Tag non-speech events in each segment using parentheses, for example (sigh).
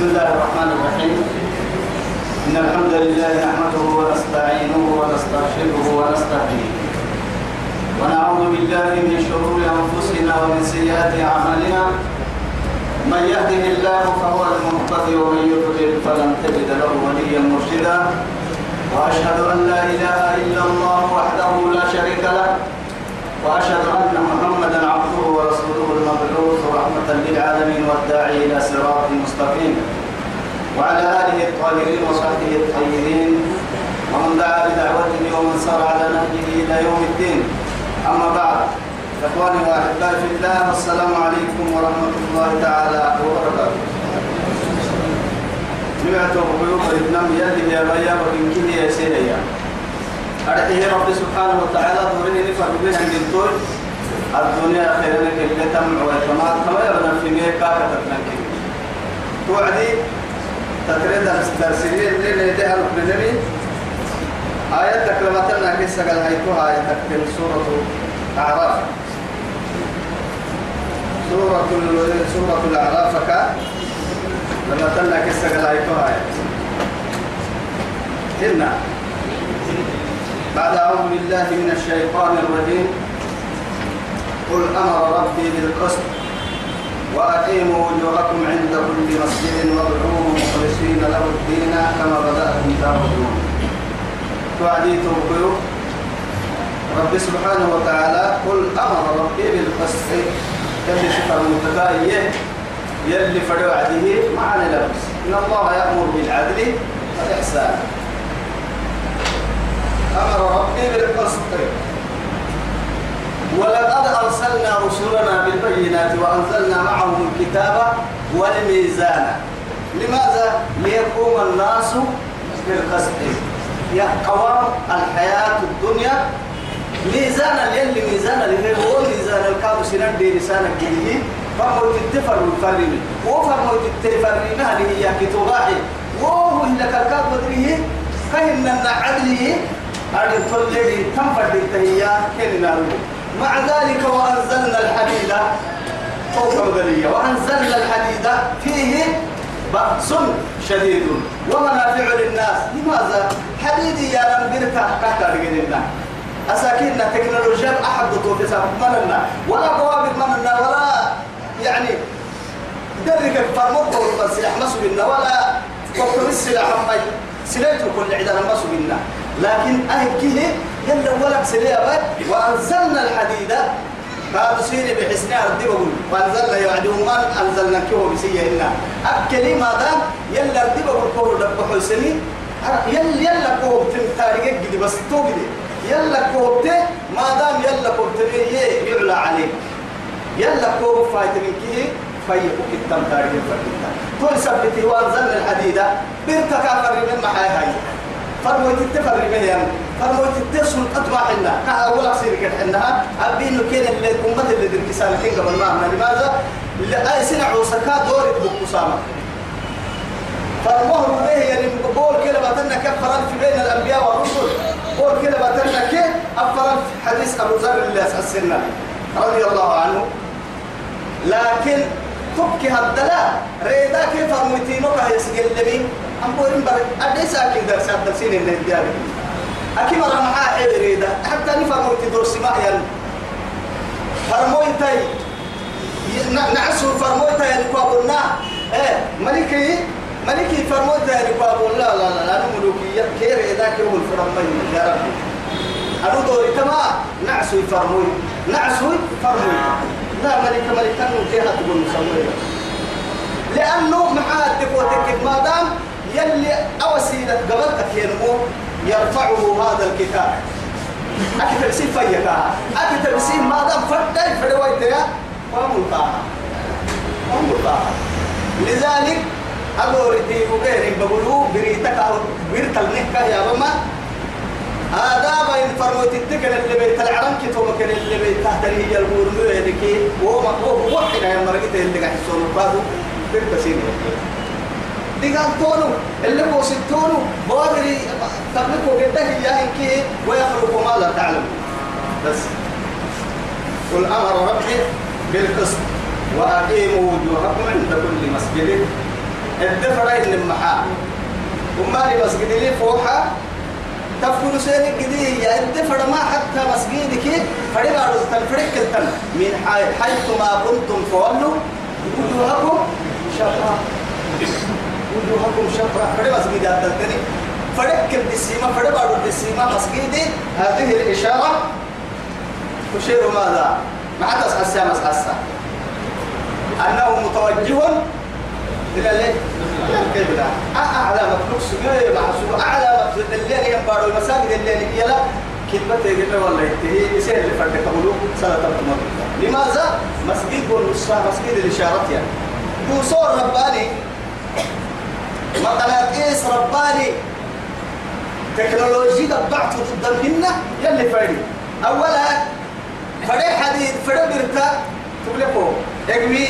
بسم الله الرحمن الرحيم. إن الحمد لله نحمده ونستعينه ونستغفره ونستهديه. ونعوذ بالله من شرور أنفسنا ومن سيئات أعمالنا. من يهده الله فهو المهتدي ومن يضلل فلن تجد له وليا مرشدا. وأشهد أن لا إله إلا الله وحده لا شريك له. وأشهد أن محمدا المبعوث رحمة للعالمين والداعي إلى صراط مستقيم. وعلى آله الطاهرين وصحبه الطيبين. ومن دعا بدعوته ومن سار على نهجه إلى يوم الدين. أما بعد إخواني وأحبائي في الله والسلام عليكم ورحمة الله تعالى وبركاته. سمعت قيوب الإبنام يلي يا بيا وإن كده يا سيدي. أرحيه رب سبحانه وتعالى دورين نفر من طول. الدنيا خير لك اللي تمع ويتما كما يبنى في ميكا كتبنك توعدي تتريد الترسيلين اللي نديها البنبي آية تكلمتنا كيسا قال هيتوها آية تكتل سورة أعراف سورة سورة الأعراف كا لما تنا كيسا قال هيتوها هنا بعد أعوذ بالله من الشيطان الرجيم. قل أمر ربي بالقسط وأقيموا وجوهكم عند كل مسجد وادعوه مخلصين له الدين كما بدأتم تعودون توعدي توقيو رب سبحانه وتعالى قل أمر ربي بالقسط. يلي شفر المتكاية يلي فدوا عده معنى لبس. إن الله يأمر بالعدل والإحسان. أمر ربي بالقسط. ولقد أرسلنا رسلنا بالبينات وأنزلنا معهم الكتاب والميزان. لماذا؟ ليقوم الناس بالقسط. يا قوام الحياة الدنيا. ميزانا يلي ميزانا اللي هو ميزان الكاب سنان دي لسان الجليل فهو تتفر الفرمي وفرمو تتفرمها اللي هي كتوباحي وهو اللي كالكاب بدريه كهن عدله أرد تولي تنفر التهية كننا مع ذلك وأنزلنا الحديد. فوق الغلية. وأنزلنا الحديد فيه بأس شديد ومنافع للناس. لماذا؟ حديد يا لمبرتا كهتا رجلنا أساكننا تكنولوجيا أحد توفيسا مننا ولا قوابل مننا ولا يعني درك فرموك والسلاح مسؤولنا ولا وقت السلاح مي سليته كل عدنا مسؤولنا لكن أهكيه يلا ولك سليا وأنزلنا الحديد. بعد سير بحسن أرضي بقول وأنزلنا يوعدهم ما أنزلنا كيو بسيا إنا أكلي ماذا يلا أرضي بقول كورو دب حسني يلا يلا كوب تاريخ جدي بس تو جدي يلا كوب ما دام يلا كوب ته يعلى عليه. يلا كوب فايت من كيه؟ فيه كتم تاريخ فرقتا تو سبتي وأنزلنا الحديد. بيرتكا فرق من محاي هاي فرموت التفر بيان فرموت التسل أطمع حنا كأول سير كحنا أبين كين اللي أمة اللي درك سالكين قبل ما عمنا لماذا؟ لأي سنة عوسكا دورة بقسامة فرموه به يعني بقول كده بتنا كفر في بين الأنبياء والرسل بقول كده بتنا كيف أفر حديث أبو ذر اللي أسسنا رضي الله عنه لكن تبكي هالدلاء ريدا كيف فرموتينك هيسجل لبين أم بورين بر أدي ساكن درس الدرسين اللي ديالي أكيد مرة معاه عبريدة حتى نفرموا تدرس ما ين فرموي تاي نعسو فرموي تاي الكوابنا إيه ملكي ملكي فرموي تاي الكوابنا لا لا لا أنا ملوكية كير إذا كيرو الفرمي يا ربي. أنا دوري كما نعسو فرموي نعسو فرموي لا ملك ملك كانوا فيها تقول مسوي لأنه محاد تكوتك ما دام يلي أوسيلة قبلتك ينمو يرفعه هذا الكتاب. أكتب سين فيكا أكتب سين ما دام فردي فدويتها وملقاها وملقاها لذلك أقول دي وغير بقولوا بريتك أو بريتك يا بما آداب إن فرموت التكن اللي بيت العرم كتو مكان اللي بيت تحت هي المورمو يدكي وهو مقبوه وحنا يا مرقته اللي قاعد يسولوا قادو برتسين ديغان تونو اللي هو ستونو بوادري تبلكو قده يا إنكي ويخلق ما لا تعلم. بس. قل أمر ربي بالقسط وأقيموا وجوهكم عند كل مسجد. الدفرة اللي محا وما لي مسجد لي فوحة تفكر سينك كذي يا الدفرة ما حتى مسجدك فريق على التنفرق التن من حيث ما كنتم فولوا وجوهكم شطرة وجوهكم شطرة فريق مسجد التنتني فريق كل دسيمة فريق على الدسيمة مسجدي هذه الإشارة تشير ماذا؟ ما حدث حسا مسحسا أنه متوجه إلى ليه؟ القبلة أعلى مخلوق سجيه محسوب أعلى مخلوق. الليل ينبارو المساجد الليل يلا كلمة يقول والله. هي يصير اللي فرد قبلو صلاة القمر لماذا؟ مسجد والنصف مسجد الإشارة يعني. يوصور رباني. مقالات رباني. تكنولوجيا بعث ضدهن يلي فريد أولا فريد حديد فريد برتا تقول اقوي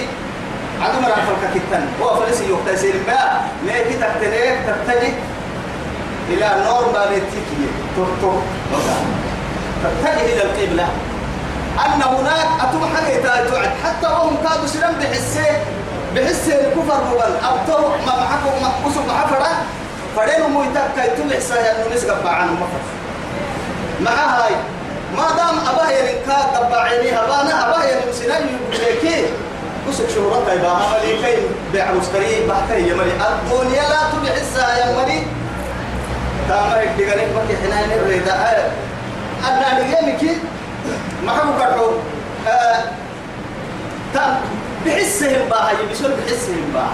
عدو مرة فلك كتن هو فلسي يقتسر ما ما كي تكتنيك تتجه إلى نور ما بيتكي ترتو تتجه إلى القبلة. أن هناك أتم حاجة تعد. حتى وهم كادوا سلام بحسه بحسه الكفر هو أبطو ما معكم محفرة فرينو مو يتكا يتم إحسايا أنه نسقب عنه مفر. مع هاي ما دام أباه ينكا قبعيني أبانا أباه ينمسنان يقول كسك شهرة يبقى عملي كي بيع مستري بحته يا مري الدنيا لا تبحسها يا مري تاما يدقني بكي حنين الريداء أنا نجيمك ما حبو كرحو تام بحسهم بها يبسون بحسهم بها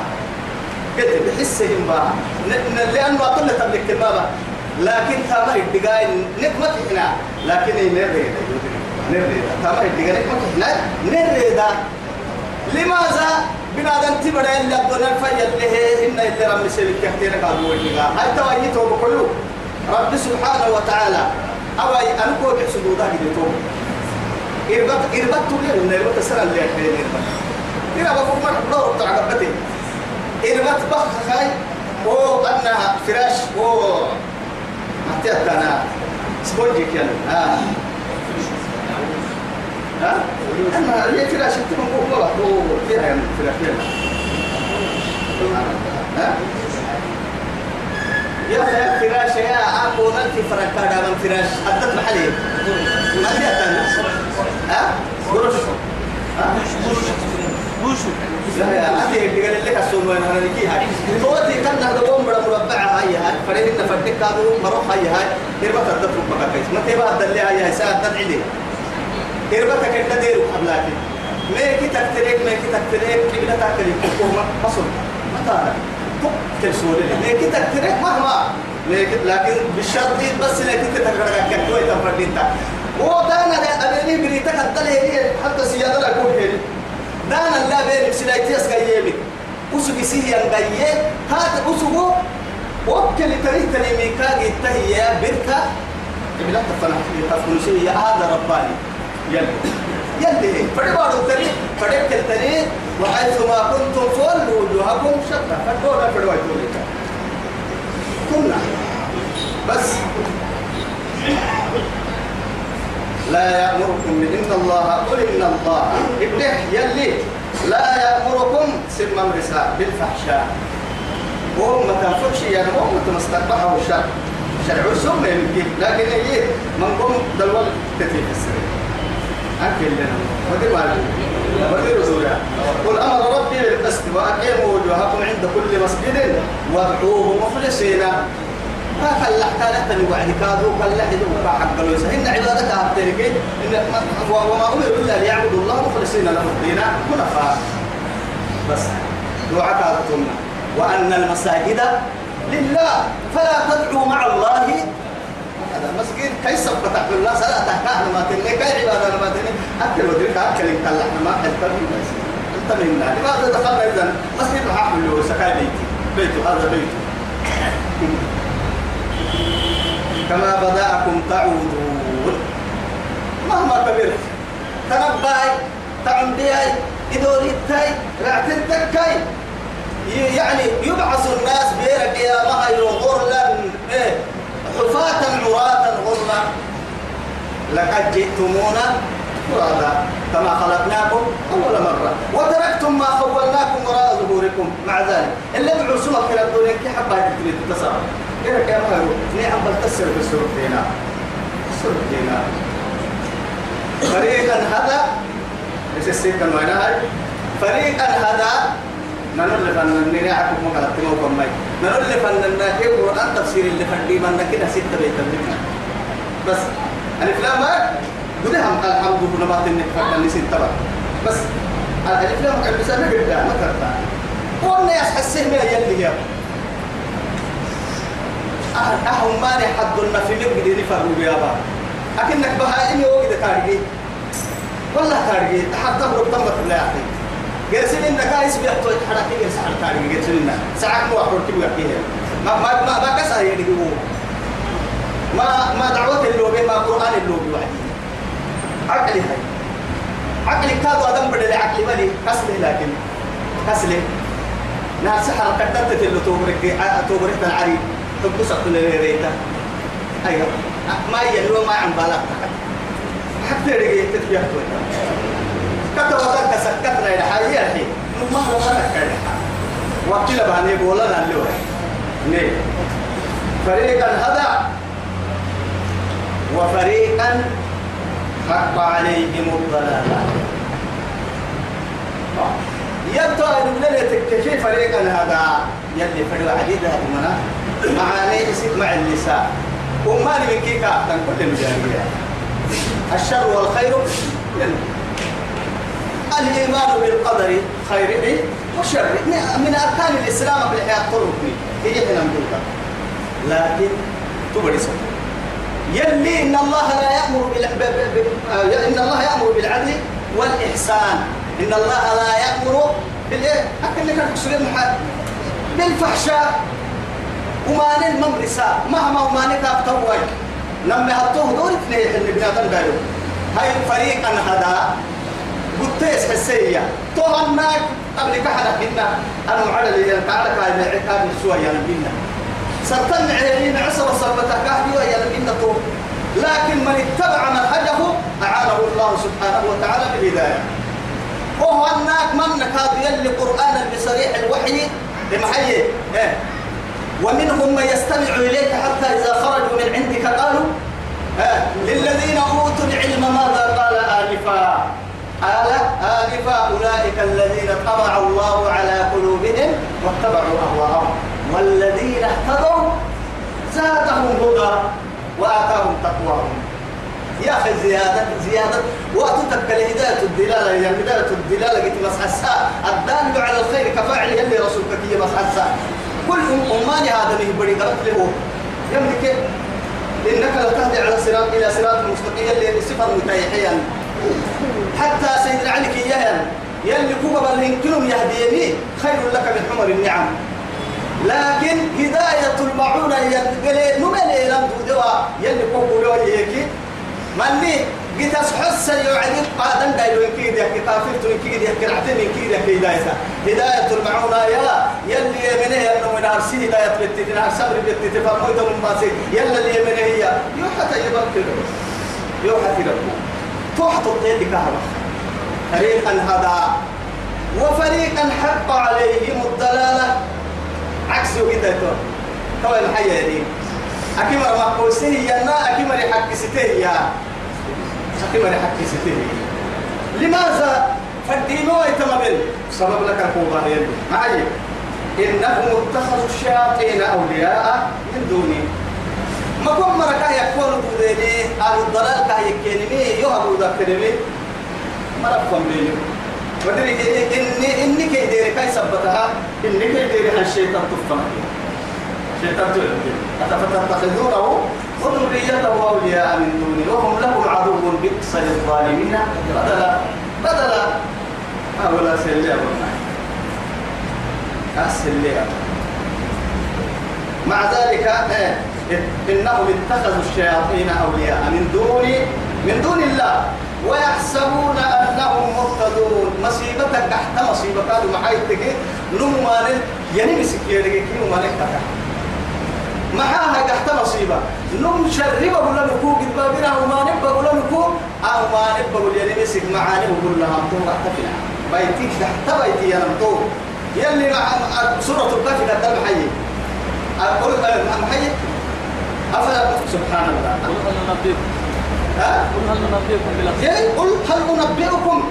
قد بحسهم بها لأنه أقول تملك البابا. لكن تاما يدقاي نكمت هنا لكن نريد؟ نريد. تاما يدقاي نكمت هنا نريد. لماذا بنادم تبدا إلا الدنيا الفيا اللي هي إن اللي رب سيبك كثير قالوا وجهها. هاي توجيته بكله رب سبحانه وتعالى. أوي أنكو بحسدودا كده تو إربط إربط تقول إن إربط سر اللي أحيان إربط. بقول ما دور بتاع قبتي إربط بخ خاي. هو أنها فراش. هو ما تأتنا سبوجي كان آه. ها؟ أما هي فراش تكون هو هو. فيها يعني فراش ها؟ يا يا فراش يا أكون أنت فركا من فراش. أدت محلي. ما هي تاني ها؟ بروش ها؟ بروش لا يا أنت اللي قال لك السوق وين أنا نجي هاي توتي كان هذا قوم بڑا مربع هاي هاي. فريد إن فردك كادو مروح هاي هاي. هربت أدت ربك كيس ما تبغى تدلي هاي هاي. ساعة تدعي إربتك أنت ديرو قبلك ما كي تكتريك ما كي تكتريك قبلة تكتريك؟ حكومة حصل متى تكتر سوري ما كي تكتريك مهما. لكن لكن بالشرط بس لكن تكتريك. كتوي تفردينتا ودانا أبني بريتك الدليل هي حتى سيادة لا يكون هي دانا لا بين سلايتيس كيامي أسوق سيهي أنقيه هذا أسوق وكل تريد تريمي كاجي تهيا بركة قبلة تفنح تفنشي هذا رباني. يلي. يلي. فربارو التري فريق التري وحيث ما كنتم فولوا وجوهكم شطة فدونا فرواي توليك كنا بس. لا يأمركم إن الله قل إن الله. إبنه يلي. لا يأمركم سم مرسا بالفحشاء. وهم تنفرش يعني وهم تمستقبحه الشر شرع يمكن لكن هي من قوم دلول تتيح السرير. أكل لنا ودي مالي ودي رسولا قل أمر ربي بالقسط وأقيموا وجوهكم عند كل مسجد وادعوه مخلصين ما حتى نحن وعد كادوا كلا حدوا حق الويس إن عبادك أبتلك إن وما أمروا إلا ليعبدوا الله مخلصين له الدين منفى بس دعاء وأن المساجد لله فلا تدعوا مع الله هذا مسجد كيف فتح الله سلا تحكاه ما تني كي عبادة ما تني أكل ودرك أكل إن الله ما من أنت من لماذا دخلنا إذا؟ مسجد محمد له سكاي بيتي. بيته هذا بيته. كما بدأكم تعودون. مهما كبرت تنبأي تعمدي إدوري تاي رعتن تكاي يعني يبعث الناس بيرك يا مهي غرلا إيه؟ حفاة عراة غرلا لقد جئتمونا فرادا كما خلقناكم أول مرة. وتركتم ما خولناكم وراء ظهوركم. مع ذلك اللي بعوا بعد تريد تصار كده كده ما هو نعم بل تسر بالسرق دينا. السرق دينا. فريقا هذا. إيش السيكا فريقا هذا. نقول لفن نراعك مكان تمو كماي نقول لفن ناكي القرآن تفسير اللي فندي من كده ستة بيت بس الف لام قد هم الحمد لله ما تنك فكر ستة بس الف لام كان بسبب كده ما ترتا قلنا يا حسين من يلي يا أهم ما حد في مقدر يفرق يا با أكنك بهائم يوجد تارجي والله تارجي حتى هو تمت لا أخي جالسين إنك كايس بيحتوي حركة جالس على تارجي جالسين إنك ساعات مو أحرق تبغى فيها. ما ما ما ما كسر يعني هو. ما ما دعوة اللوبي ما قرآن اللوبي وحدي. عقلي هاي. عقلي كادو أدم بدل عقلي مالي كسله لكن كسله ناس حركة تنتت اللي توبرك توبرك العري تبص كل ريتا أيوة. ما يلو ما عم بالك. حتى رجع تتبيه توي كتب وقت سكت رأي حي الحين ما هو ما نكر وقت لباني بولا نلو نه فريقا هذا وفريقا حق عليهم الضلالة. يبدو أن من كيف فريقا هذا يلي فريق عديد هذا منا معاني اسم مع النساء. وما من كيكا تنقل المجانية الشر والخير الإيمان بالقدر خيره وشره من أركان الإسلام بالحياة طرقني هي هنا مدوكا لكن تبري يلي إن الله لا يأمر. ب... إن الله يأمر بالعدل والإحسان. إن الله لا يأمر بالإيه؟ أكن لك المحل بالفحشاء. وما الممرسة. مهما وما نكاب توي نمي هتوه دور اثنين اللي بنادم قالوا. هاي فريقا هذا قلت حسية. الناك قبل كحلة كنا. أنا معلل اللي تعالى كاي عقاب شوية لبنا سرتن عينين عصر صربتك كهدي ويا لبنا تو لكن من اتبع منهجه أعانه الله سبحانه وتعالى بالهداية. وهو الناك من كاد يلي قرآنا بصريح الوحي. لمحيي إيه. ومنهم من يستمع إليك حتى إذا خرجوا من عندك قالوا آه للذين أوتوا العلم ماذا قال آنفا أولئك الذين طبع الله على قلوبهم واتبعوا أهواءهم. والذين اهتدوا زادهم هدى وآتاهم تقواهم. يا أخي زيادة زيادة. وأتتك لهداية الدلالة. يا هداية الدلالة قلت مسحسا الدال على الخير كفاعل يلي رسولك هي مسحسا كل أماني هذا اللي بدي قلت له. يملك إنك لا تهدي على صراط إلى صراط مستقيم اللي صفة متيحيا حتى سيدنا علي كي يهل يلي كوبا يمكنهم يهديني خير لك من حمر النعم. لكن هداية المعونة يلي نملي لم تدوى يلي كوبا لو يهيكي. مني قلت أسحس يوعدين قادم دايلو يكيد يحكي كافرت يكيد يحكي رعتين يكيد يحكي هداية هداية المعونة يا يلي يمنه يلي من أرسي هداية بتتي نهار صبر بتتي فرمويت من باسي يلا اللي يمنه هي يوحى تجيبك كده. يوحى كده توحى الطيب كهرباء فريقا هذا وفريقا حق عليهم الضلالة. عكسه كده تو تو الحياة دي أكمل ما قوسه يا نا حق سته يا أكمل حق سته لماذا فالدين ويتمبل سبب لك القوة يلي. معي. إنهم اتخذوا الشياطين أولياء من دوني. ما كم مركا يكون بوديني أهل الضلال كا يكيني يهبوا ذكرني ما رفهم لي ودري إني إني كي ديري كاي سبتها إني كي ديري الشيطان تفهم. شيطان تفهم. أفتتخذونه وذريته أولياء من دوني وهم لهم عدو بئس للظالمين. بدلا بدلا هؤلاء سيلي أسلي مع ذلك إنهم اتخذوا الشياطين أولياء من دون من دون الله. ويحسبون أنهم مهتدون. مصيبتك تحت مصيبة. قالوا محايتك نمان يعني مسكيرك كي نمان تحت. معاها تحت مصيبة. نم شرب بقول لكم قد بابنا وما نبى بقول لكم أو ما بقول يعني مسك معاني بقول لها أنتم أحتفل بيتك تحت بيتي يا نمتو يلي مع سورة الكهف قدام حي. أقول محيي أفلا سبحان الله قل هل ننبئكم؟ ها؟ قل هل ننبئكم بالأخسرين؟ يعني قل هل أنبئكم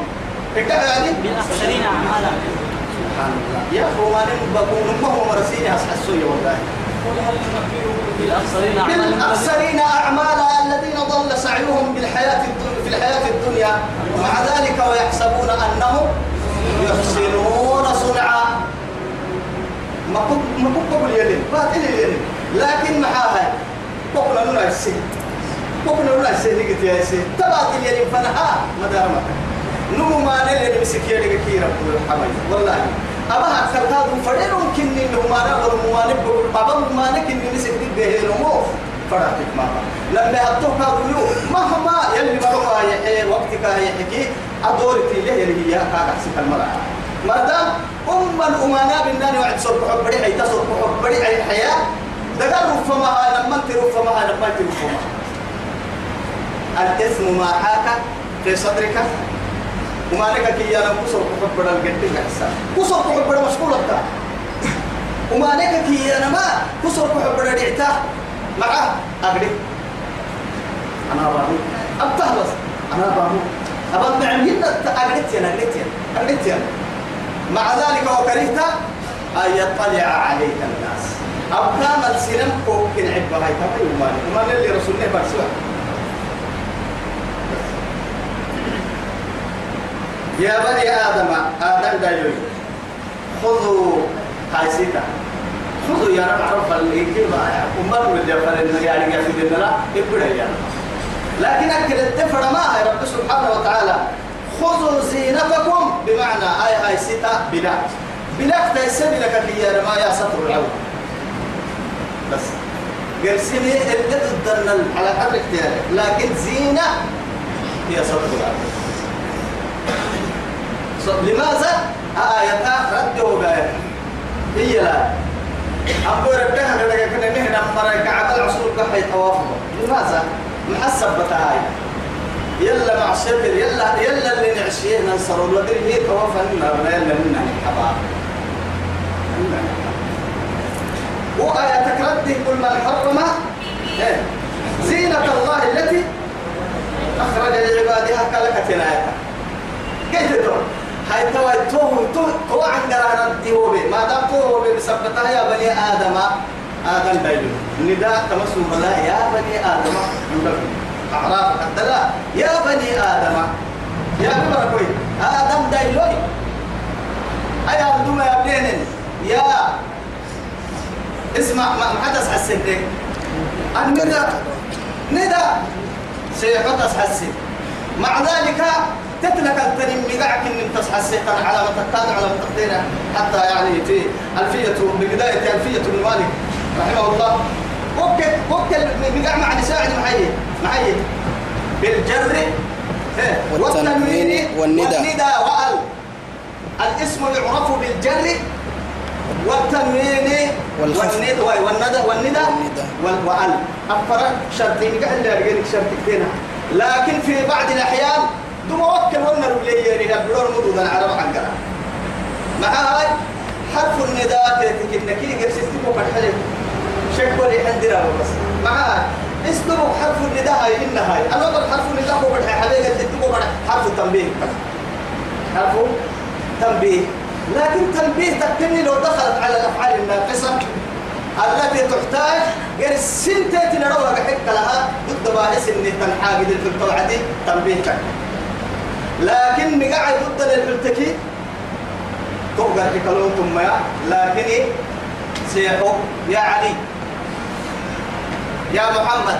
يعني؟ بالأخسرين أعمالا. سبحان الله يا أخو ما نبقون ما هو مرسيني أصحى والله. ننبئكم بالأخسرين أعمالا؟ الذين ضل سعيهم بالحياة في الحياة الدنيا. ومع ذلك ويحسبون أنهم يحسنون صنعا. ما كنت ما كنت بقول لكن معاها بقول لنا السين بقول لنا السين نقول يا سين تبعت يلين فنها مدارمك نمو ما نلين مسكين كثيرا حمي والله أما أكثر كادو فرين ممكن إنه ما نقول ما نقول أبا ما نكين نمسك دي بهيلمو فراتك ما لما أتوه كادو يو مهما يلي بقى يحيي وقتك يحكي أدورتي له اللي هي كاد أحسك المرأة مادام أم الأمانة بالناني وعد صرف حبري حي تصرف حبري حي حياة دقال رفمها لما انت رفمها لما انت رفمها الاسم ما حاك في صدرك وما لك كي أنا كسر حبري الجد كحسا. كسر حبري مشغول بتاع وما لك كي أنا ما كسر حبري دعتا معه أقري أنا بابو أبتهلص أنا بابو أبد نعم أقريت أنا أقريت أقريت مع ذلك وكرهت أن يطلع عليك الناس. أو كامل سنم ممكن عبها يتبعي ومالي ومالي اللي رسول الله برسوله يا بني آدم آدم دايوي خذوا هاي سيتا. خذوا يا رب عرف اللي كيما أمر من جفر يعني يفيد لنا إبدا يا لكن أكل التفر ما يا رب سبحانه وتعالى. خذوا زينتكم بمعنى آي هاي سيتا بلا بلا تيسبي لك يا ما يا سطر العون بس. قرسني ادت الدن على قدر اختيارك لكن زينة هي سطر العون لماذا؟ آية رده بآية هي لا. أبو ربها كذا كنا نحن مرة كعب العصور كحي توافق لماذا؟ محسب بتاعي يلا مع الشكر يلا يلا اللي نعشيه ننصر الودري هي توافق لنا ولا يلا منا الحباب وآية تكرده كل من حرم. إيه؟ زينة الله التي أخرج لعبادها كلكة آية كيف تقول؟ هاي توا تو تو تو عن قرانا تيوبي ما دام تيوبي بسبتها يا بني آدم. آدم بيلو نداء تمسوا بلا يا بني آدم. أعراف الدلا يا بني آدم. يا كوي آدم. دايلوي. أي عبدو يا بنين يا اسمع ما حدث حسن لك النداء نداء سيحدث حسن. مع ذلك تتلك التنم مقعك ان تصحى السيطان على ما تكاد على ما تقدير حتى يعني في ألفية ببداية ألفية ابن مالك رحمه الله. وكل وكل مقع مع نساعد معي معي. بالجر والتنوين والندى. والندى وال الاسم يعرف بالجر والتنوين. والندى والندى والندى والندى. وال- وال. أفرق شرطين قاعد لا شرط كتير لكن في بعض الأحيان دم وكل ونا رجلي يعني نبلور مدود العرب عنقرا مع هاي حرف النداء تكنك كي قرست تبوك الحلي شكوى لي عندنا بس. مع هاي اسمه حرف النداء هاي إن هاي. أنا أقول حرف النداء هو بدها حبيبي قلت تبوك حرف التنبيه. حرف تنبيه لكن تنبيه تكني لو دخلت على الأفعال الناقصة التي تحتاج غير سنتين نروها بحق لها ضد باعث ان تنحاجد في القوعة تنبيه تك. لكن مقعد ضد للبلتكي تقدر تكلون ثم لكن؟ سيحو يا علي يا محمد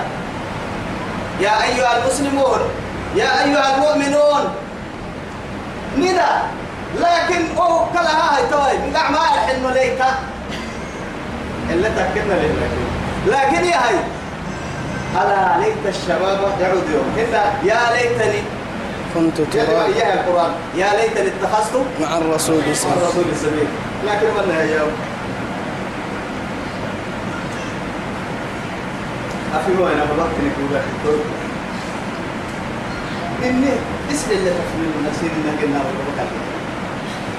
يا أيها المسلمون يا أيها المؤمنون ندى لكن أوه كلها هاي توي مقع ما الحن ليك. إلا تكنا لله لكن يا هاي ألا ليت الشباب يعود يوم. هنا يا ليتني كنت تراب يا القرآن. يا ليتني اتخذت مع الرسول صلى الله عليه السبيل. لكن من يا يوم. أفهموا أنا بلغت نقول إني اسم اللي تفهمون نسير إنك إنها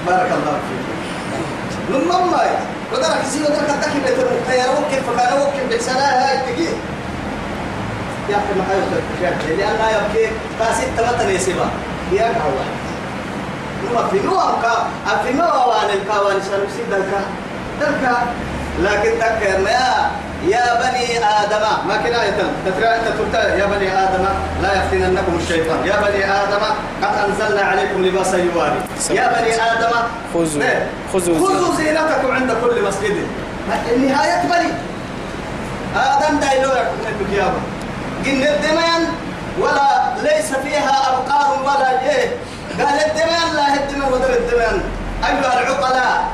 بارك الله فيك. لما ما ودرك يصير ودرك الدكي بيت المختار وكيف فكان وكيف بحسنها هاي تجي يا أخي ما حيوصل لأن يبكي فاسد تمتن يسيبا يا كهوة نما في نوع كا. في نوع وان الكاوان شمسي دلكا دلكا لكن تكرنا يا يا بني آدم. ما كنا يتم تترى يا بني آدم لا يفتننكم الشيطان. يا بني آدم قد أنزلنا عليكم لباسا يواري. يا بني آدم خذوا إيه؟ خذوا خذوا زينتكم. عند كل مسجد. النهاية بني. آدم دايلو يكون يابا قن الدمان ولا ليس فيها أبقار ولا إيه. قال الدمان لا الدمان ودر الدمان أيها العقلاء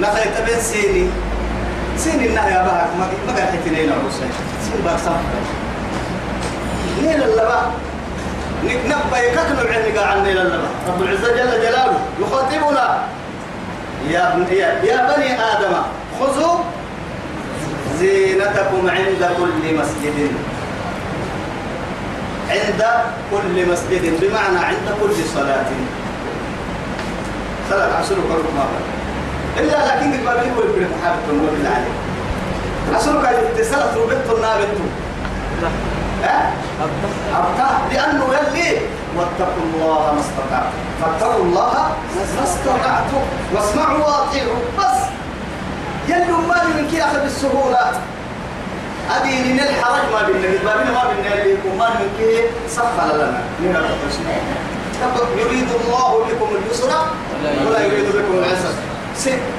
نخيت بين سيني. سيني إنها يا بها ما قال حتنين عروسين سين بار صفر نيل اللبا. نبأ يكتن العلم قاع نيل اللبا. رب العزة جل جلاله يخاطبنا. يا يا بني آدم خذوا زينتكم عند كل مسجد. عند كل مسجد بمعنى عند كل صلاة. صلاة عشر قرب ما إلا لكن البابي هو يقول محابة عليك. عشر قال اتصلت ربط النابت ها؟ أبقى. لأنه يلي واتقوا الله ما استطعتم. فاتقوا الله ما استطعتم. واسمعوا واطيعوا. بس. يلي ما من كي أخذ بالسهولة أدين الحرج ما بيننا. بابنا ما بيننا اللي يكون ما من كي سفل لنا. نرى يريد الله بكم اليسر ولا يريد بكم العسر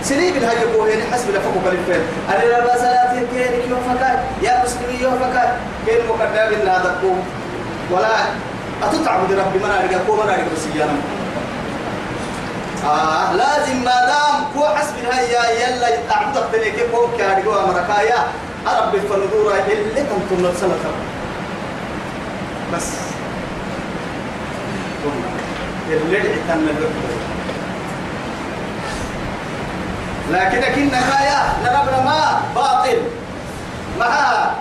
سليب الهاي يقول يعني حسب لفقه كالفين أنا لا بأس لا تكين يوم فكاي. يا مسلمي يوم فكاي. كين مقدم إن هذا كوم ولا أتتعبد ربي من أرجع كوم من أرجع بسيانا آه لازم ما دام كو حسب الهاي يلا يتعبد تلك كوم كارجوا أمريكايا أربي فندورا اللي تنر سنة بس. اللي عتنا لكن كنا كايا نربنا ما باطل. معها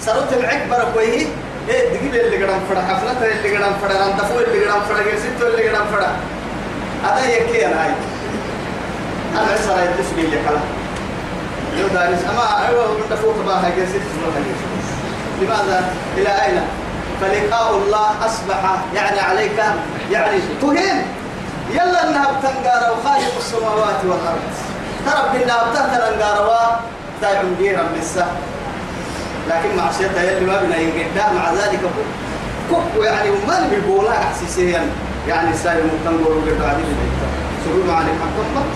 سرت معك بركويه إيه دقيقة اللي قدام فرا حفلة اللي قدام فرا رندفو اللي قدام فرا جلسيتو اللي قدام فرا هذا يكي أنا هاي أنا سراي تسبيل لي كلا. لو دارس أما أيوة رندفو تباها جلسيتو لماذا؟ إلى أين؟ فلقاء الله أصبح يعني عليك يعني تهين. يلا انها بتنقار وخالق السماوات والأرض. ترى بنا بتهتر انقار تاع ديرا لسه لكن معصيتها يلي ما بنا ينقدا مع ذلك كوك يعني وما بيقولها احساسيا يعني سايم تنقول وقد عدي سبحان معنا حكم مت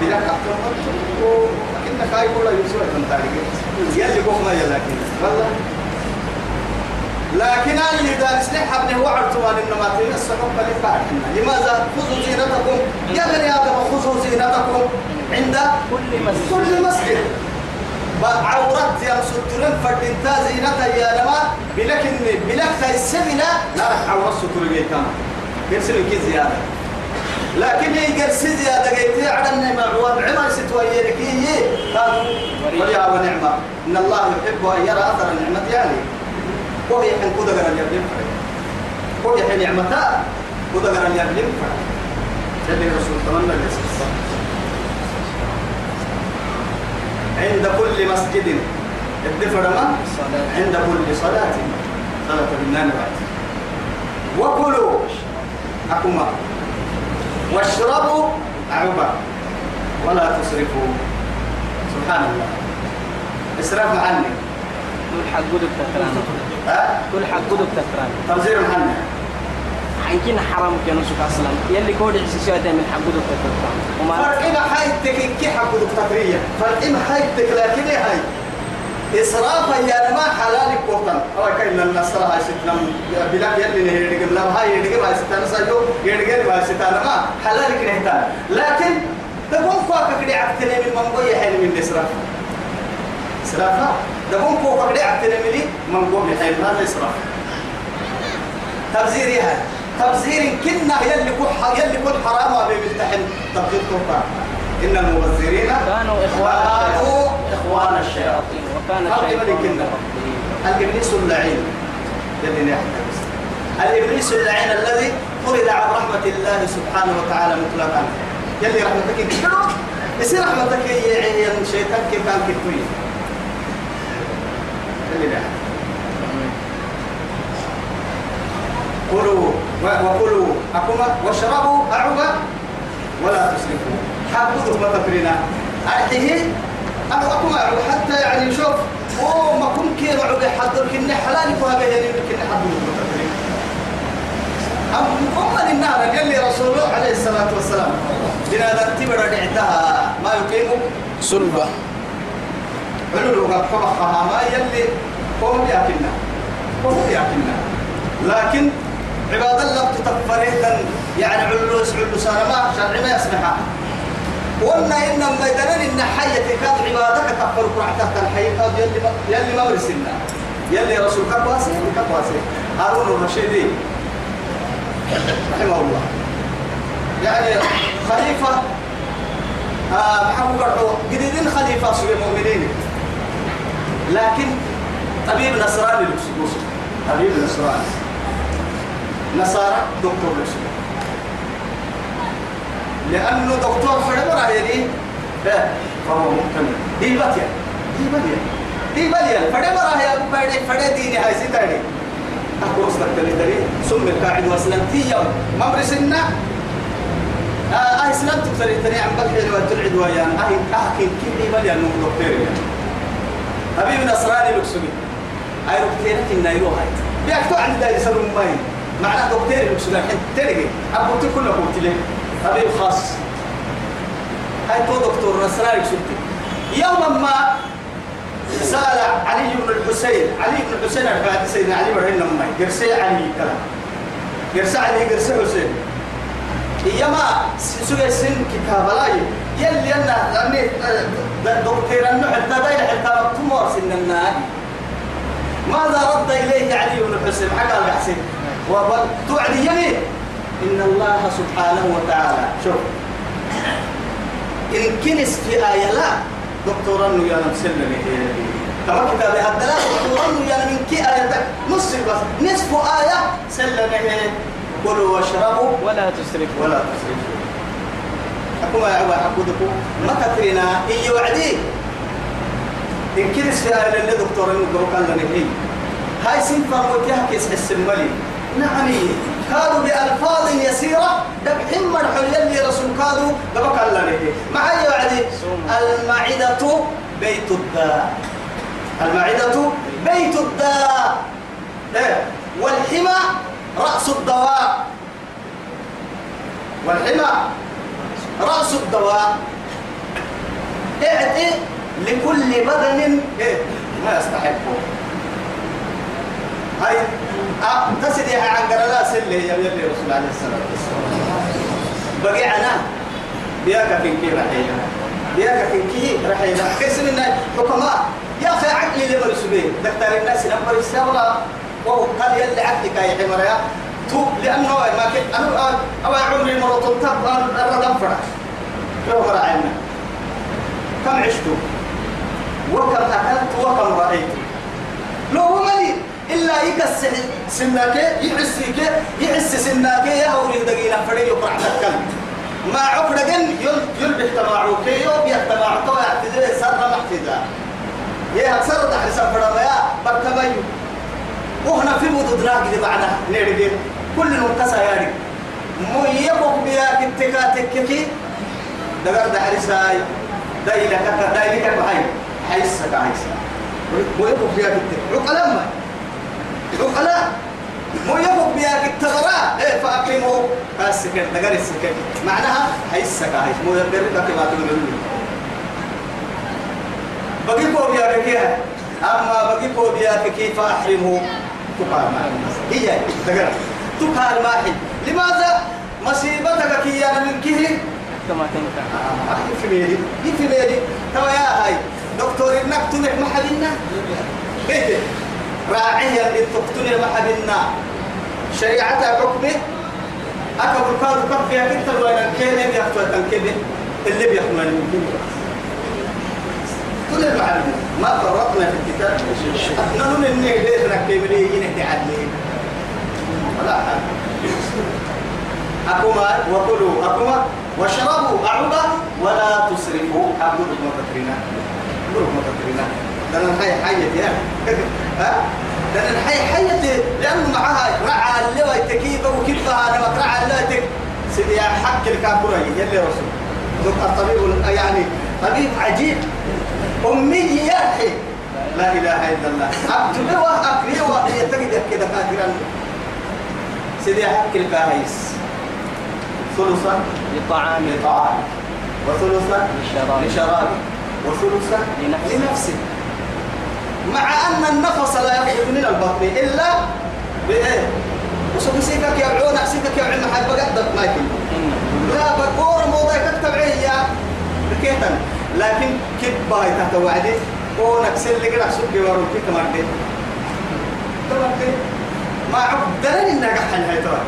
بلا حكم مت وكنا كاي ولا يسوع تنتاري يلي قوم يا لكن. والله. لكن اللي دارس لي حبني هو عرضوان إنما تنسحب لفاحنا لماذا خذوا زينتكم؟ يا بني آدم خذوا زينتكم. عند كل مسجد. كل مسجد. عورت يا سترين فردنتا زينتا يا نما بلكن بلك السمنة لا رح عورت ستر بيكام يرسل كي زيادة. لكن يقرس زيادة قيتي على النعمة. وعمر ستوية لكي قالوا وليا ونعمة إن الله يحب أن يرى أثر النعمة يعني وهي حين كودا غير اليابلين فرق وهي حين نعمتا كودا غير اليابلين فرق جل الرسول تمنى اليسر عند كل مسجد. الدفر ما؟ عند كل صلاة. صلاة بالنان بعد. وكلوا. أكما واشربوا. أعوبا ولا تسرفوا. سبحان الله. اسراف عني. كل حق قدك تكران كل حق قدك تكران تبذير عني. حنكين حرام كانوا سوق أصلا يلي كود عسيسيات من حق قدك تكران وما فرق ما حيتك كي حق دكتاترية فرق ما حيتك لكن هاي. إسرافا يا ما حلال كوتن أو كأن النصر هاي ستنا بلا يلي نهي يدقم لا هاي يدقم هاي ستنا سايو يدقم هاي ستنا ما حلال كنهتان لكن تقوم فاك كده عكتني من منقوية حين من الإسراف إسرافا تقوم فوق كده عكتني من منقوية حين هذا إسراف. تبذير يا هاي. تبذير كنا يلي كل يلي كل حرام بيمتحن تبذير كفار إن المبذرين كانوا إخوان كانوا الشياطين. إخوان الشياطين. وكان الشيطان. الإبليس اللعين الذي يحتبس الإبليس اللعين الذي طرد عن رحمة الله سبحانه وتعالى مطلقا. يلي رحمتك كده يصير رحمتك يا شيطان كيف كان كتوي اللي ده كلوا وكلوا أكما واشربوا أعوبا ولا تسرفوا. حافظوا ما تكرنا أرحيه أنا أكما حتى يعني شوف أوه ما كن كي أعوب حضر كني حلال فهذا يعني كني حضر أم أم النار؟ قال لي رسول الله عليه الصلاة والسلام بنا تبر دعتها ما يقيم. صلبة علو فبخها ما يلي قوم يأكلنا قوم يأكلنا لكن عباد الله تتفريتا يعني علوس علوس أنا ما شرع ما يسمحها قلنا إن ميدان إن حية كاد عبادك تفر قرعتك الحية كاد يلي ما يلي ما ورسلنا يلي رسول كباسي يلي كباسي هارون الرشيدي. رحمه الله. يعني خليفة آه محمد قرحو جديدين خليفة سوى المؤمنين. لكن طبيب نصراني لكسوس طبيب نصراني. نصارى دكتور لكسوس لأنه دكتور فرمرة يعني لا فهو مكتمل دي باتيا دي باتيا دي باتيا فرمرة يا أبو بادي فرد ديني هاي ستاري أقول استقبل تري ثم القاعد واسلمتي يوم. ممرسنا آه آه أسلمت تري تري عم بكحي وتلعد ويان آه أحكي كيف يبالي أنه دكتور يعني. حبيب نصراني لكسوي أي دكتورة النايرو هاي بيأكتو عند سلوم ماي. معناه دكتور لكسوي الحين تلقي. أبو تكون أبو تلي حبيب خاص. هاي تو دكتور نصراني لكسوي يوما ما سأل علي بن الحسين. علي بن الحسين بعد سيدنا علي بن ماي قرسي علي كلام. قرسي علي قرسي حسين. إيما سوى سن كتاب لاي يلي أنا لأني دكتور أنه حتى دايل حتى مكتومور سن النادي ماذا رد إليه علي بن الحسين؟ حكى الحسين وتوعد يمين إن الله سبحانه وتعالى شوف. إن كنس في آية لا دكتور أنه يا مسلم كما كتاب هذا لا دكتور أنه يا من كي آية نص بس نصف آية. سلمه كلوا واشربوا. ولا تسرفوا. ولا تسرفوا. أكما يا عبا حقودكم ما كثرنا إيه وعدي إن كنس في آية اللي دكتور أنه قروا كان لنهي هاي سنفا موتيها كيس حس الملي. نعم كانوا بألفاظ يسيرة دبحين مرحل يلي رسول كادوا دبك الله ليه معي وعدي المعدة بيت الداء. المعدة بيت الداء. إيه؟ والحمى رأس الدواء. والحمى رأس الدواء. اعطي لكل بدن إيه؟ ما يستحقه. هاي تسدي عن قرلا سلة يا يلي رسول عليه الصلاة والسلام بقي عنا بياك كنكي رحينا بياك كنكي رحينا كيس من حكماء يا أخي عقلي لما رسولي دكتور الناس نمبر السابقة وهو قال يلي حمر يا تو لأنه ما كنت أنا أو عمري مرة تب الردم فرش شو فرعنا كم عشتوا وكم أكلت وكم رأيت لو هو ملي إلا يكس سناك يحسيك يحس سناك يا أولي دقينا فري يقرع تكل ما عقد جن يل يلبح تباعوك يوم يتباع تو يعتذر سر محتدا يا سر حساب فرما يا برتبيو وهنا في مدد ناقد معنا نرجع كل نقص ياري مو يبقى بيا كتكاتك كي دقر ده حرساي دايلك دايلك بهاي حيسك عايسك مو يبقى بيا كتك عقلما عقلاء مو يبقى بيا التغراء إيه فأقيموا. السكن دقر السكن معناها هاي السكا هاي مو يبقى لك ما تقول بقي كو بيا كيها أما بقي كو بيا كيف أحرمه تقال ما هي. دقر تقال ما هي. لماذا؟ مصيبتك كي أنا من كيه كما تنكر في ميري في ميري توا يا هاي دكتور إنك تنح محلنا؟ بيتي راعيا اللي تقتل محبنا شريعتها حكمه. أكبر كاد كف فيها كتر وين الكيل بيحتوى الكيل اللي بيحمل من كل المعلم ما فرطنا في الكتاب. نحن إني ليه نكتب لي؟ ينهي عدلي ولا حاجة. أكما وكلوا. أكما واشربوا. أعوبة ولا تسرفوا. عبدك ما تترينا عبدك ما تترينا ده أنا الحي حية يا (laughs) ها؟ ده أنا الحي حية لأنه معها رعى اللي ويتكيبه وكيفها أنا مكرعى اللي سيدي حق الكابوري يلي رسول دكتور طبيب يعني طبيب عجيب. أمي يا أخي لا إله إلا الله. عبد الله أكري ويتجد كده كافرا سيدي حق الكاهيس ثلثا لطعام. لطعام. وثلثا للشراب. لشراب. وثلثا لنفسه. مع أن النفس لا يخرج من البطن إلا بإيه؟ وسوق سيكك يا عونك سيكك يا عم حي بقدر ما يكون لا بقور موضع كتب يا بكيتن لكن كيف باي تحت وعدي؟ كونك سل كده سوق ورو كيف كمان دي ما عبدنا إنك حل هاي ترى.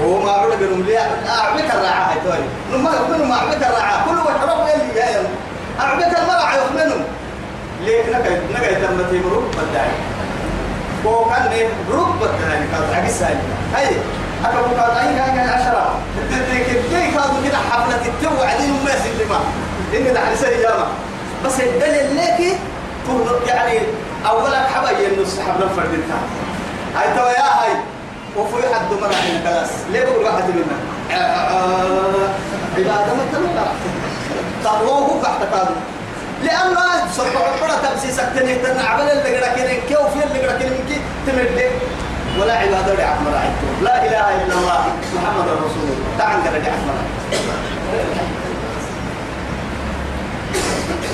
وهو ما عود بينهم ليه أعبك الرعاة هاي ترى. لما ما أعبك الرعاة كل وحرب يلي يا يوم. أعبك المرعى يخمنهم ليه نكاي نكاي تم تيمرو بداي هو كان ليه روب بداي كان عكس هاي هاي أكبر كان أي كان عشرة. تدرك كي كانوا كده؟ حفلة التو وعدين ما سلمة إن ده سري جامع بس الدليل لك تقول يعني أولا حبايا النص حبنا فرد هاي تو يا هاي. وفي حد مرة من كلاس ليه بقول واحد منا عبادة ما طب هو تحت كادو لأنه سبع عبرة تبسيسك تنه تنعبل اللي قرأ كنين في اللي قرأ كنين كي تمد ولا عبادة لعب مراعيته لا إله إلا الله محمد رسول الله تعال قرأ لعب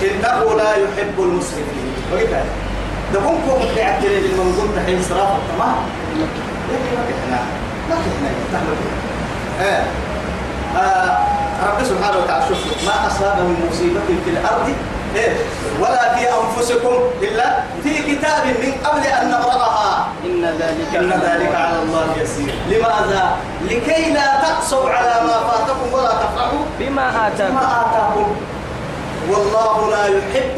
إنه لا يحب المسرفين. هم كوم تعتري للمنظوم تحين إسراف تمام لكن ما كنا ما كنا نعمل إيه آه رب سبحانه وتعالى شوف ما أصاب من مصيبة في الأرض إيه ولا في أنفسكم إلا في كتاب من قبل أن نقرأها. إن ذلك إن ذلك على الله يسير. لماذا؟ لكي لا تقصوا على ما فاتكم ولا تفرحوا بما آتاكم. ما آتاكم. والله لا يحب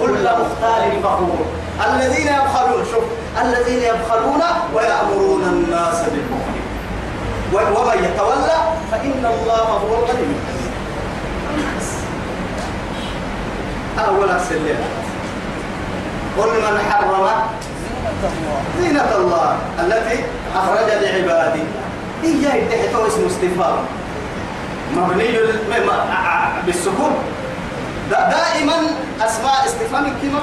كل مختال فخور. الذين يبخلون شوف الذين يبخلون ويأمرون الناس بالبخل ومن يتولى فإن الله هو الغني. أولا سلم قل من حرم زينة الله التي أخرج لعباده. إياه يدحته اسم استفهام مبني بالسكون. دا- دائما أسماء استفهام كما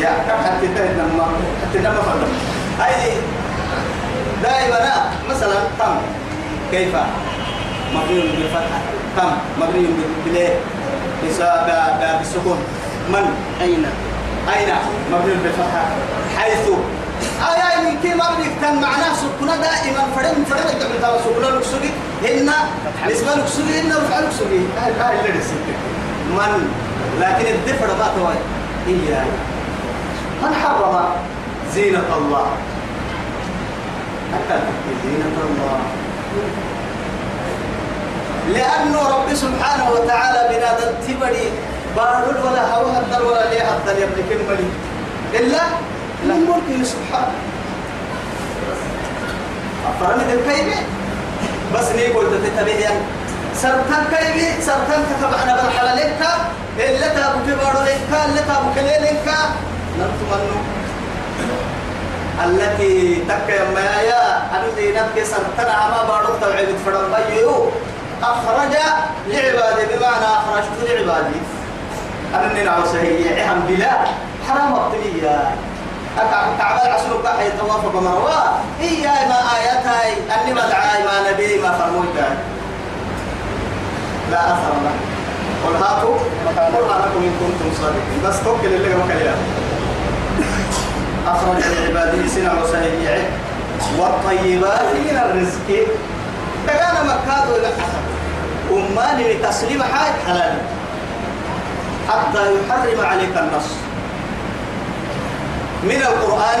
يا حتى تنما حتى تنما فضل. أي دائما مثلا تم. كيف؟ مبني بالفتحة. تم. مبني بالايه بالسكون من؟ أين؟ أين؟ مبني بالفتحة. حيث آية من كي مبني كان معناه سكونة دائما. فرم فرم الدعم تاع سكونة لكسوجي هن نسبة لكسوجي هن رفع لكسوجي أهل أهل اللي رسيت من؟ لكن الدفر ما توي إياه من حرم زينة الله؟ حتى زينة الله. لأنه رب سبحانه وتعالى بنادى تبري بارول ولا هوا هدر ولا ليه هدر يبني كلمة إلا من ملكه سبحانه. أفرمي الكيبي بس نيقول تتبعي سرطان كيبي سرطان كتبعنا بالحلالك إلا تابو كبارو لك إلا تابو كليلك نرتمنو التي تك ما يا الذي نبكي سرطان عما بارو توعي بتفرم بيو. أخرج لعبادي بمعنى أخرجت لعبادي. أنني نعوى سهية عهم بلا حرام أبتلية تعبال عسلوك حي طواف بمروى هي ما آياتها أني مدعاي ما نبي ما فرموتها لا أثر له قل هاتوا برهانكم إن كنتم صادقين. بس توكل اللي كلام أخرج لعباده سنة وسهية والطيبات من الرزق. تقانا مكادو لحسن أماني لتسليم حاج حلال. حتى يحرم عليك النص. من القرآن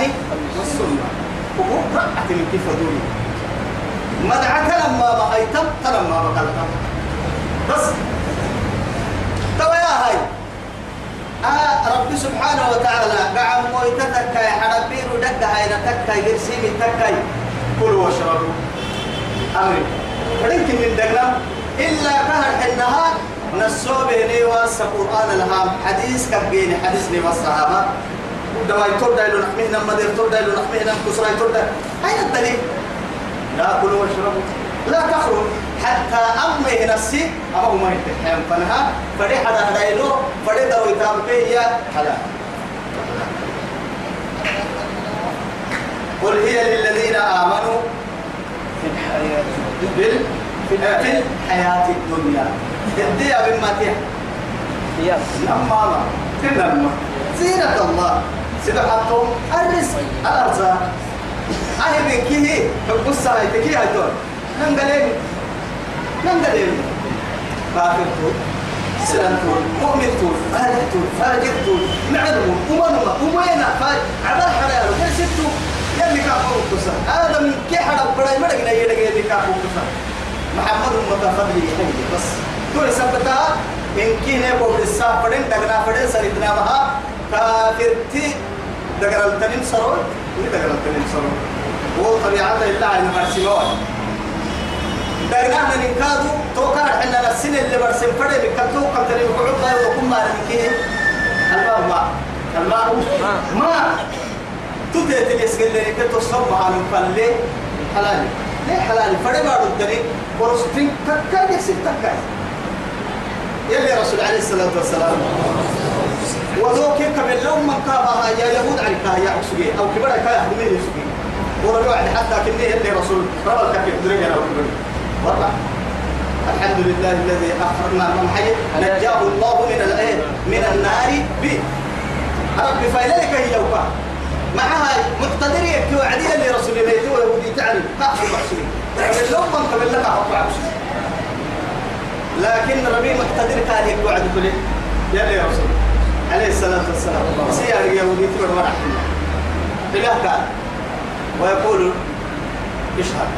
والسنة. وهو رأت من كيف دوني مدعك لما بقيتم لما بقلتم بس. توا يا هاي. آه ربي سبحانه وتعالى. قعم مويتتك يا حربير ودك هاي نتك يرسيني تكاي كلوا واشربوا. أمري فلنك من دقنا. إلا كهر النهار نسوبه لي واس القرآن الهام. حديث كبيني حديث لي والصحابة. ودما يتودا يلو نحمينا مدير تودا يلو نحمينا كسرى يتودا أين الدليل؟ لا كلوا واشربوا لا تخرج. حتى أمي نفسي أو ما يتحيم فنها فدي حدا حدا يلو فدي دو يتام فيه حلا. قل هي للذين آمنوا في الحياة. بال في الحياة الدنيا. الدنيا بما تيح يس. نماما تنمى زينة الله. سبحانه الرزق. الأرزاق. أهي من كيه القصة هاي تكيه هاي دول ننقلين ننقلين كافر تول سلام تول مؤمن تول فالح تول فاجر تول معلم أمانما أمينا فاجر عبال حلال يسدو يلي كافر قصة هذا من كي حدا براي مرقنا يلقى يلي كافر قصة محمد متفضل يحيي بس دول سبتها إن كنا قبل الساعة فدين دعنا فدين سريدنا مها كافر تي دعنا التنين سرور ini dalam tenim solo wo tabi'ata illa ala marsimon dagna na ninkadu to kana hinna na sinin le barsim fade bi kalto kan tani ko ubba wa kuma na ke alma ma alma ma halal fade ba dudani porostin takka ne sit takka يلي رسول عليه الصلاة والسلام. وذوك كمل لهم من كابها يا يهود عليك يا أكسجي أو كبر كا يحرمين يسجي ورجع حتى كني يلي رسول رب كيف درجة أو كبر والله. الحمد لله الذي أخرجنا من حي نجاه الله من الإيه من النار ب رب فإليك هي يوكا معها مقتدر يكتو عدي اللي رسول الله يتوى يهودي تعلم تأخذ محسوين كمل لهم من كمل لك أحط لكن ربي مقتدر كان يقول عدي كله يلي رسول عليه الصلاة والسلام. سيار يهودي تبر مرح إله قال ويقول اشهد.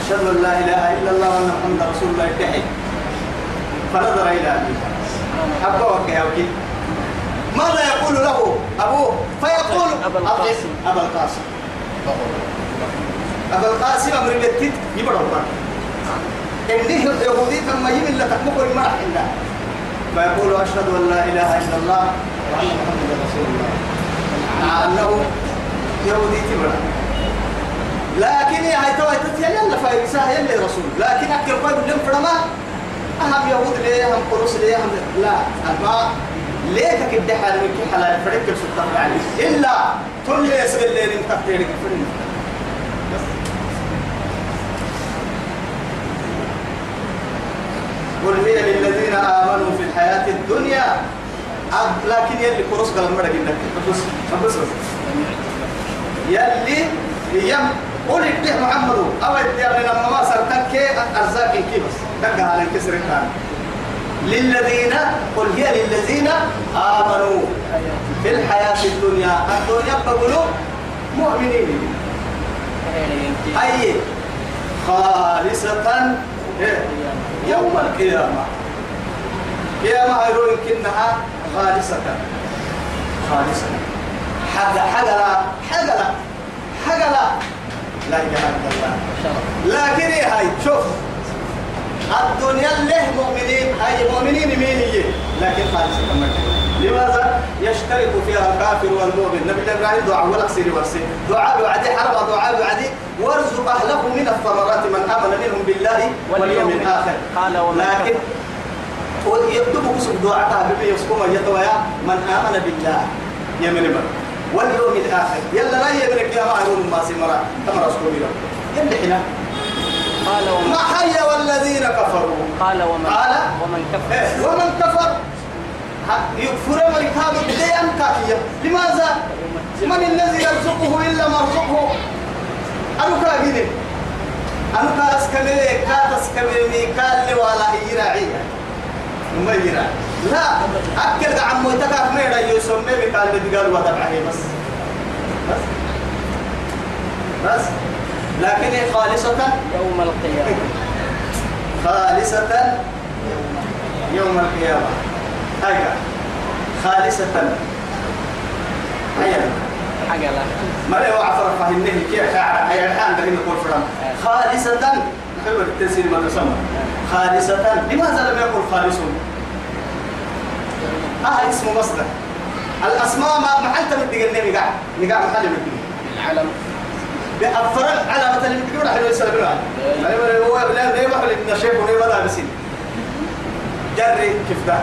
أشهد أن لا إله إلا الله وأن محمد رسول الله. يدعي فنظر إلى أبيه. أبوك يا وكيل ماذا يقول له أبوه فيقول أبا القاسم. أبا القاسم. أبا القاسم. أمر بيتك يبرر إنه يهودي ثم يمن لك مقر مرح الله فيقول أشهد أن لا إله إلا الله وأن محمدا رسول الله. مع أنه يهودي تبرع. لكن يا هاي توي تتيا يلا فايسا يلا رسول. لكن أكل قيد لم فرما. أهم يهود ليه؟ هم قرص ليه؟ هم لا. أما ليه كده حال من حلال فريق السلطان عليه إلا كل يسجل لين تقديرك فريق قل هي للذين آمنوا في الحياة الدنيا. أب- لكن يلي كروس قال مرة جدا بس بس يلي يم قل إديه محمد. أو إديه لنا ما سرتك أرزاق كي بس. دقها على الكسر كان للذين قل هي للذين آمنوا في الحياة الدنيا. الدنيا بقولوا مؤمنين. أي خالصة إيه؟ يوم القيامة. قيامة هيروين كنها خالصة. خالصة. حاجة حاجة لا حاجة لا إله إلا الله. لكن إيه هاي؟ شوف. الدنيا له مؤمنين؟ هاي مؤمنين مين هي؟ لكن خالصة كمان لماذا؟ يشترك فيها الكافر والمؤمن. نبي إبراهيم دعاء ولا كسير ورسي. دعاء وعدي حرب دعاء وعدي وارزق أهله من الثمرات من آمن منهم بالله واليوم الآخر. قال لكن يكتب كسب دعاء بما يسكم يتويا من آمن بالله. يمن من واليوم الآخر. يلا لا يبرك يا معلوم ما سمرا كما رسول الله يلا حنا. قال ومن ما حي والذين كفروا؟ قال ومن قال ومن كفر. إيه، ومن كفر. يكفر مركاب بديا كافية لماذا؟ من الذي يرزقه إلا ما رزقه أنا كاجني أنا كاس كمي كاتس كمي كال ولا يراعي. ما يراعي. لا أكل عمو تكاف ميرا يسمى بكال بدقال وتبعه بس. بس. بس. لكن خالصة يوم القيامة. خالصة يوم القيامة. أيوة خالصة. أيوة حاجة لا. ما له عفر فهمني كيف حاجة حاجة الحين ده نقول فرام خالصة. خبر التنسيل ما تسمى خالصة. لماذا لم يقل خالص؟ آه اسمه مصدر. الأسماء ما محل تمدق النبي قاعد نقاع محل مدق العلم. بأفر على مثلا تقول حلو يسأل بلوان هو لا لا يبغى لنا شيء ولا يبغى بسين جري كيف ده؟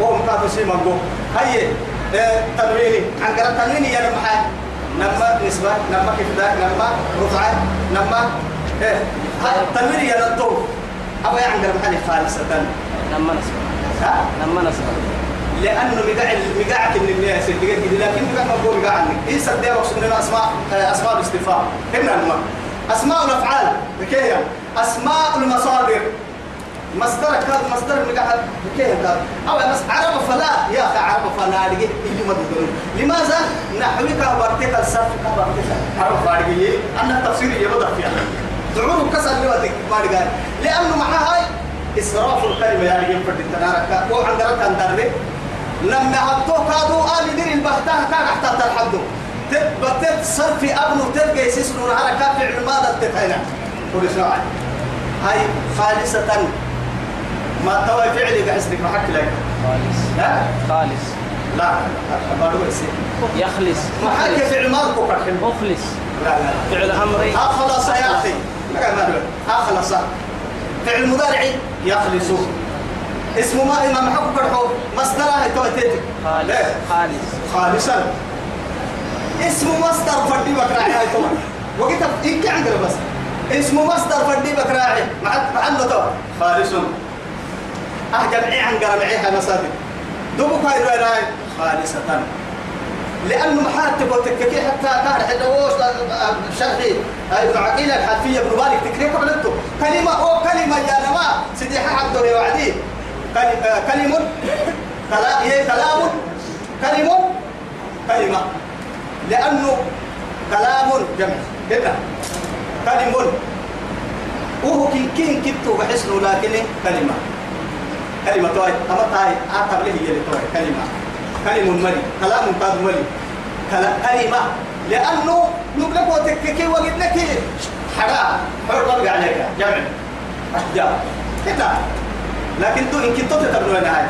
هو مقابل شيء مانجو. هاي تنويني. عن قرب تنويني يا نمحا نما نسبة نما كيف ده؟ نما رفعة نما إيه تنويني يا نتو أبا عن قرب حالي خالصة. لما نسمع ها؟ لما نسمع لأنه مقاع مقاعك من الناس لكن مقاع ما بقول مقاع عنك إيه صدق وقصد لنا أسماء أسماء الاستفهام هنا الماء أسماء الأفعال. بكيه أسماء المصادر. مصدرك هذا مصدر مقاع بكيه هذا أو بس عرب فلا. يا أخي عرب فلا. لقي اللي ما تقولون لماذا نحوك برتك الصف كبرتك عرب فارقية. أن التفسير يبدأ فيها دعوه كسر لوتك ما قال لأنه مع هاي إسراف الكلمة يعني ينفرد التنارك. وعند رك أندرب لما عبدوه كادوا آل دير البهتاه كان حتى تلحدوا تبتت صرف أبنو تلقى يسسلوا نهارك فعل ماذا تتهينا. قول اسمعي هاي خالصة. ما توي فعلي قحسنك محك لك. خالص. لا خالص. لا ما هو يصير. يخلص. محك فعل وكرحل مخلص لا لا. فعل أمري. أخلص يا أخي. ما أخلص. فعل مضارع يخلص. اسمه ما إمام حكم كرحو مصدره توتيتك خالص. خالص. خالصا. اسمه مصدر فردي بكراعي. هاي طبعا وقت إنك عندنا بس. اسمه مصدر فردي بكراعي. مع مع طبعا خالص أهجم عي عن قرمعيها مسادي دوبك هاي رأي رأي. خالصة لأنه محاتب وتككي حتى كان حدوش شرحي. ابن عقيل الحنفية. ابن مالك تكريك قبلته كلمة أو كلمة يا نما سيدي حق دوري وعدي. آه، كلم كلا- كلام كلم كلمة. لأنه كلام جمع. كده كلم وهو كين كين كتو بحسنه لكن كلمة. كلمة توي. أما تاي أكتب له هي توي؟ كلمة. كلمة مري كلام مري كلا- كلمة. لأنه نبلغ وتككي وقدنك حرام. حر ربي عليك. جمع. أشجار. كده لكن تو إن كنتو تتبنون هاي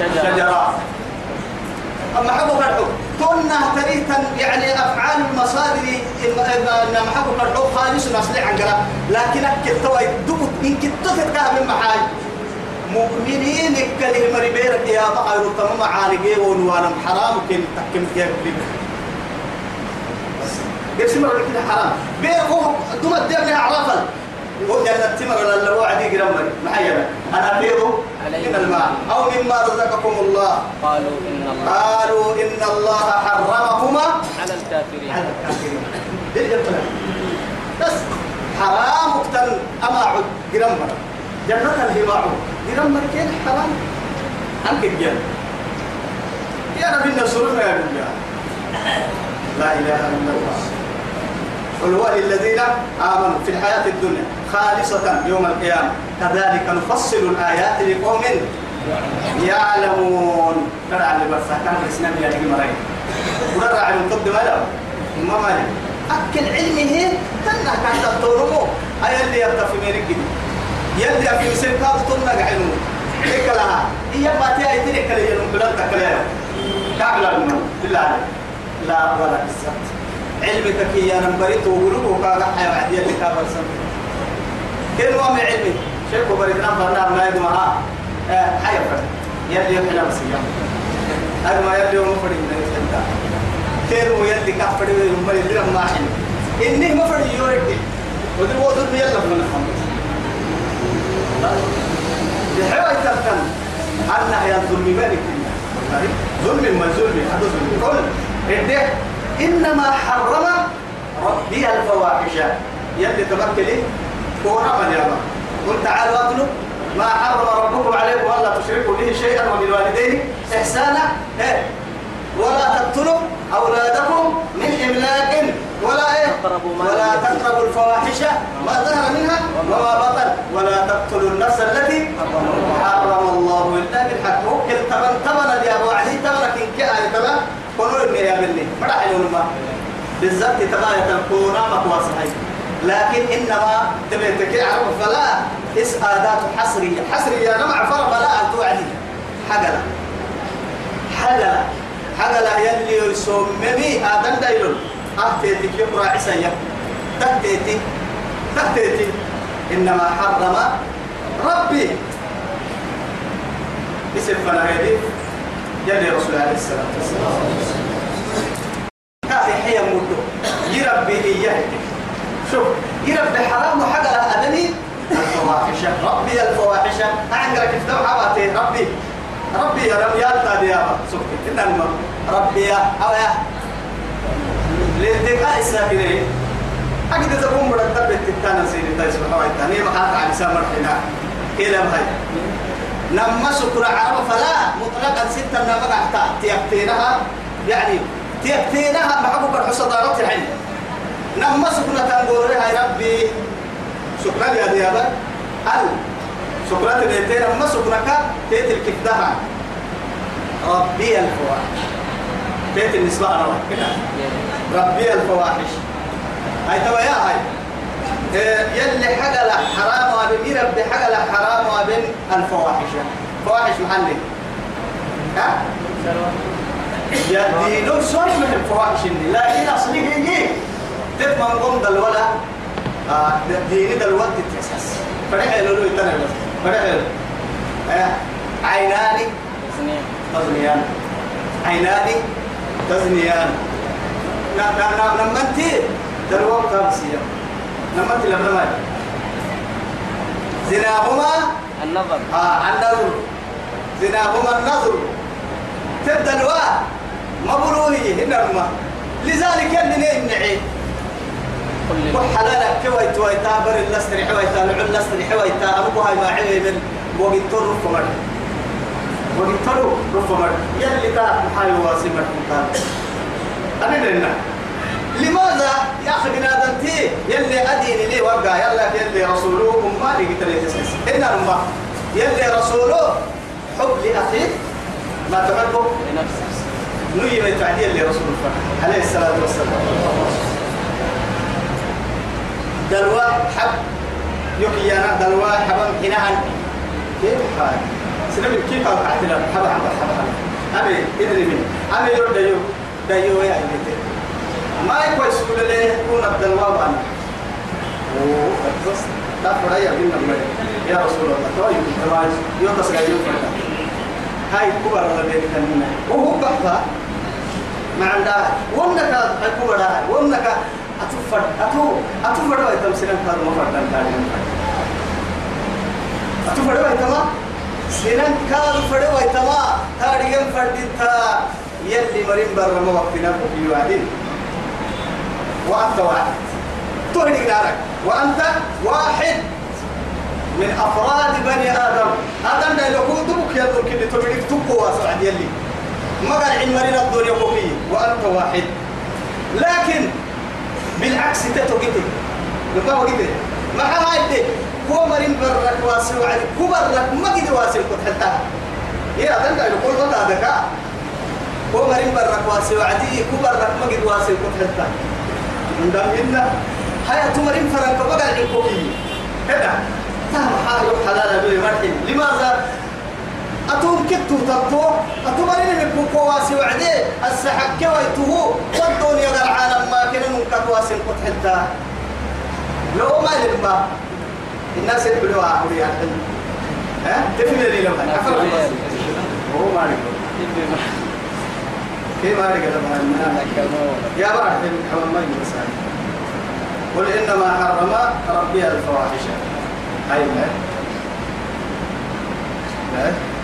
شجرة. أما حبوا فرحوا كنا تريتا يعني أفعال المصادر إن محبوا فرحوا خالص نصلي عن قراب لكن أكل توي دبت إن كنتو تتكاه من محاي. مؤمنين كله مريبيرك يا بقى يرتم معانقي ونوانا حرام كن تحكم كيف قبل سمر كده حرام. بيرقوا دوم الدين لها عرفا وجنة التمر اللي هو عدي جرمري معينة أنا أفيض من الماء. أو مما رزقكم الله. قالوا إن الله. قالوا إن الله حرمهما على الكافرين. على الكافرين. بس. حرام اقتل أما عد. جرمر جنة الهماع جرمر كين حرام؟ أنك الجنة يا نبي النصر يا بالله لا إله إلا الله. قل هو للذين آمنوا في الحياة الدنيا خالصة يوم القيامة. كذلك نفصل الآيات لقوم يعلمون. ترى على بس كان الإسلام نجم مرأي ورا على القد ما له؟ ما مالي أكل علمه تنا كان تطورمو أي اللي يبقى في ميرك يلي في مسير كاب تنا قاعدين هيك لها هي باتي أي تري كلي يوم بلاد تكلي كعبلا بالله لا ولا بالسبت علمك كي أنا بريت وقلوبه كاغا حيا بعد يلي كابر سم كل ما من علمي شيخ بريت نمبر نام ما يدمع حيا فرد يلي يحنا بس يوم هذا ما يلي يوم فرد من الفندا كل ما يلي كافر يوم ما يلي ما حلو إني ما فرد يورك ودي وضع يلا من الخمس بحيوة تفتن أنها يا ظلم مالك ظلم ما ظلم هذا ظلم كل إيه إنما حرم ربي الفواحش. يلي تمكلي كورا من يابا قل تعالوا أكلوا. ما حرم ربكم عليكم ألا تشركوا به شيئا وبالوالدين إحسانا. إيه؟ ولا تقتلوا أولادكم من إملاق ولا إيه؟ ولا. تقربوا الفواحش. ما ظهر منها وما بطن. ولا تقتلوا النفس التي حرم الله إلا بالحق وكل تمن تمن يا أبو علي تمنك إن كان تمن كونوا إني يا مني مرا حلو ما بالذات تباية الكونا مقواس هاي لكن إنما تبيتك عرب فلا إس آدات حصرية. حصرية نمع فرق فلا أن توعدي. حقلا. حللا حقلا يلي يسممي آدم دايلون. أهتيتك يقرأ عسى تهتيتي. تهتيتي. إنما حرم ربي. اسم فنهيدي يلي رسول عليه الصلاة والسلام. حيا مدو يربي إياه شوف يربي حرام وحق أدني الفواحش ربي الفواحش. أعنقرك في دم حباتي؟ ربي. ربي يا رب يا تادي يا سبحان إن الم ربي يا أو يا للدكاء الساكنين أكيد تقوم مرتب التتانا سيدي سبحانه وتعالى. ما حاطط على سامر حنا كده بهاي لما شكر عرب فلا مطلقا لما قعدت تيقتينها يعني تيقتينها محبوب الحصة دارت الحين. لما شكر تنقول يا ربي شكرا يا ديابا ال شكرا تنتين لما شكرك تيت الكفدها ربي الفواحش. تيت النسبة أنا ربي الفواحش. هاي تبا يا هاي. يلي حقل حرام وابن يربي حقل حرام وابن؟ الفواحش. فواحش محلي. ها؟ يا دينو صار من الفواحش لكن أصلي هي تفهم قم دلولا آه ديني دلولا تتحسس فرح لولو يتنى بس فرح آه عيناني تزنيان. عيناني تزنيان. نعم نعم نعم لما انت دلولا تابسيه لما انت لما ما زناهما النظر. آه النظر زناهما النظر. تبدا الواء مبروهي هنا لذلك يلي نعي. كل وحلالك كوي توي تابر اللستري حوي تالع اللستري حوي تا أبو هاي ما عيب وقت تر فمر وقت تر فمر يلي تا حاي واسي مر أنا لنا. لماذا يا أخي بنادمتي؟ يلي أديني لي وقع. يلا يلي رسوله. ما لي قلت لي إن الماء يلي رسوله. حب لأخيك ما تحبه؟ لنفسك. نية من تعديل لرسول الله عليه الصلاة والسلام دلوا حب يحيي أنا دلوا حبم حناهن كيف حال؟ سنبي كيف قال قاعدنا حب حب حب حب. أبي إدري من أبي يرد ديو ديو يا إبتي ما يكوي سكول له يكون الدلوا بان أوه بس تفرع يا رسول الله يمكن تواج يوم تسقى يوم. فردا هاي كبر الذين كنا وهو بقى ما عندها وانك كبر وانك أتفر أتو أتفر وين تمسنا كارو ما فردان كارو أتفر وين تما سنن كارو فر وين تما تاريم فردين تا يلي مريم بر ما وقتنا في وادين وأنت واحد. تهني نارك وأنت واحد. من أفراد بني آدم. آدم ده لو كنت بك يا دول كده تبريك تبقوا واسعد يلي. ما قال عمرين الدنيا بقي وأنت واحد. لكن بالعكس تتوقيته لما وقيته ما هاي دي هو مريم برك واسع وعلي. كبرك ما قد واسع كنت حتى يا آدم ده يقول وضع ذكاء هو مريم برك واسع وعدي كبرك ما قد واسع كنت حتى دام إن حياة مريم فرق بقى الكوكي هذا تهم حاله حلال بي مرحب لماذا؟ أتوم كتو تبتو أتومرين من كوكو واسي وعدي. السحك كويته والدنيا قال عالم ما كنا ننكت واسي قد حتى لو ما لما الناس يقولوا عقولي عقل ها؟ تفل لي لما عفوا هو ما لك كيف ما لك لما يا بعد من حوام ما يمسان قل إنما حرم ربي الفواحش. أي لا لا